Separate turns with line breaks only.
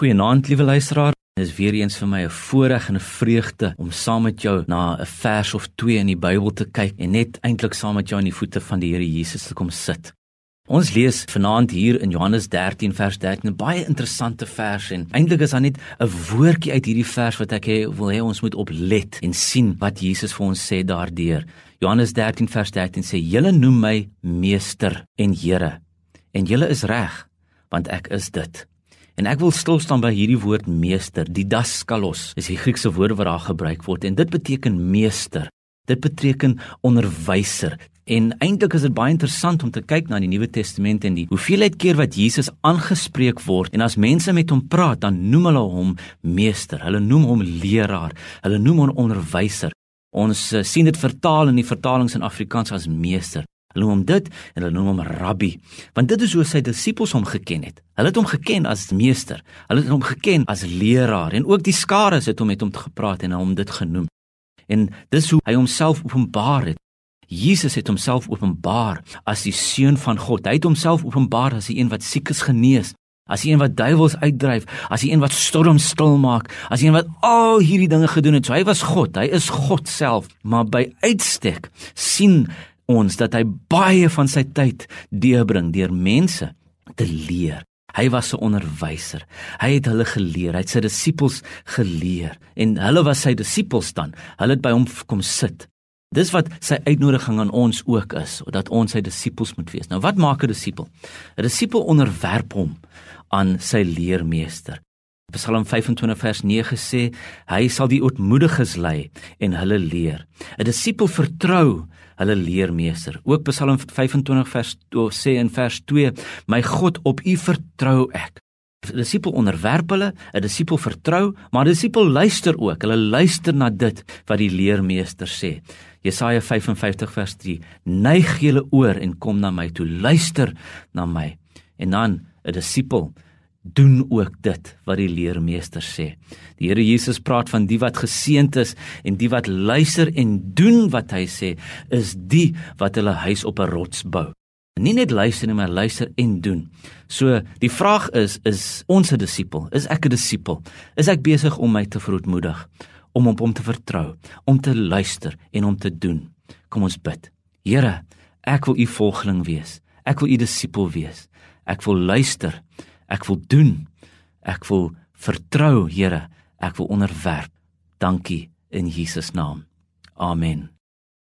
Goeienaand, liewe luisteraar. Dit is weer eens vir my 'n voorreg en 'n vreugde om saam met jou na 'n vers of twee in die Bybel te kyk en net eintlik saam met jou aan die voete van die Here Jesus te kom sit. Ons lees vanaand hier in Johannes 13 vers 13 'n baie interessante vers en eintlik is daar net 'n woordjie uit hierdie vers wat ek he, wil hê ons moet oplet en sien wat Jesus vir ons sê daardeur. Johannes 13 vers 13 sê: "Julle noem my meester en Here." En julle is reg, want ek is dit. En ek wil stil staan by hierdie woord meester, didaskalos. Is die Griekse woord wat daar gebruik word en dit beteken meester. Dit beteken onderwyser. En eintlik is dit baie interessant om te kyk na die Nuwe Testament en die hoeveelheid keer wat Jesus aangespreek word en as mense met hom praat, dan noem hulle hom meester. Hulle noem hom leraar. Hulle noem hom onderwyser. Ons uh, sien dit vertaal in die vertalings in Afrikaans as meester. Hulle noem hom dit en hulle noem hom rabbi, want dit is hoe sy disippels hom geken het. Hulle het hom geken as meester. Hulle het hom geken as leraar en ook die skare het hom met hom gepraat en hom dit genoem. En dis hoe hy homself openbaar het. Jesus het homself openbaar as die seun van God. Hy het homself openbaar as die een wat siekes genees, as die een wat duiwels uitdryf, as die een wat storms stil maak, as die een wat al hierdie dinge gedoen het. So hy was God, hy is God self, maar by uitstek sien ons dat hy baie van sy tyd deurbring deur mense te leer. Hy was 'n onderwyser. Hy het hulle geleer. Hy het sy disippels geleer en hulle was sy disippels dan. Hulle het by hom kom sit. Dis wat sy uitnodiging aan ons ook is, dat ons sy disippels moet wees. Nou wat maak 'n disipel? 'n Disipel onderwerp hom aan sy leermeester. Psalm 25 vers 9 sê hy sal die ootmoediges lei en hulle leer. 'n Disipel vertrou hulle leermeester. Ook Psalm 25 vers 2 sê in vers 2: My God, op U vertrou ek. 'n Disipel onderwerp hulle, 'n disipel vertrou, maar 'n disipel luister ook. Hulle luister na dit wat die leermeester sê. Jesaja 55 vers 3: Neig julle oor en kom na my toe, luister na my. En dan 'n disipel doen ook dit wat die leermeester sê. Die Here Jesus praat van die wat geseënd is en die wat luister en doen wat hy sê, is die wat hulle huis op 'n rots bou. Nie net luister nie, maar luister en doen. So, die vraag is, is ons 'n disipel? Is ek 'n disipel? Is ek besig om my te verootmoedig, om op hom te vertrou, om te luister en om te doen? Kom ons bid. Here, ek wil u volgeling wees. Ek wil u disipel wees. Ek wil luister. Ek wil doen. Ek wil vertrou, Here. Ek wil onderwerp. Dankie in Jesus naam. Amen.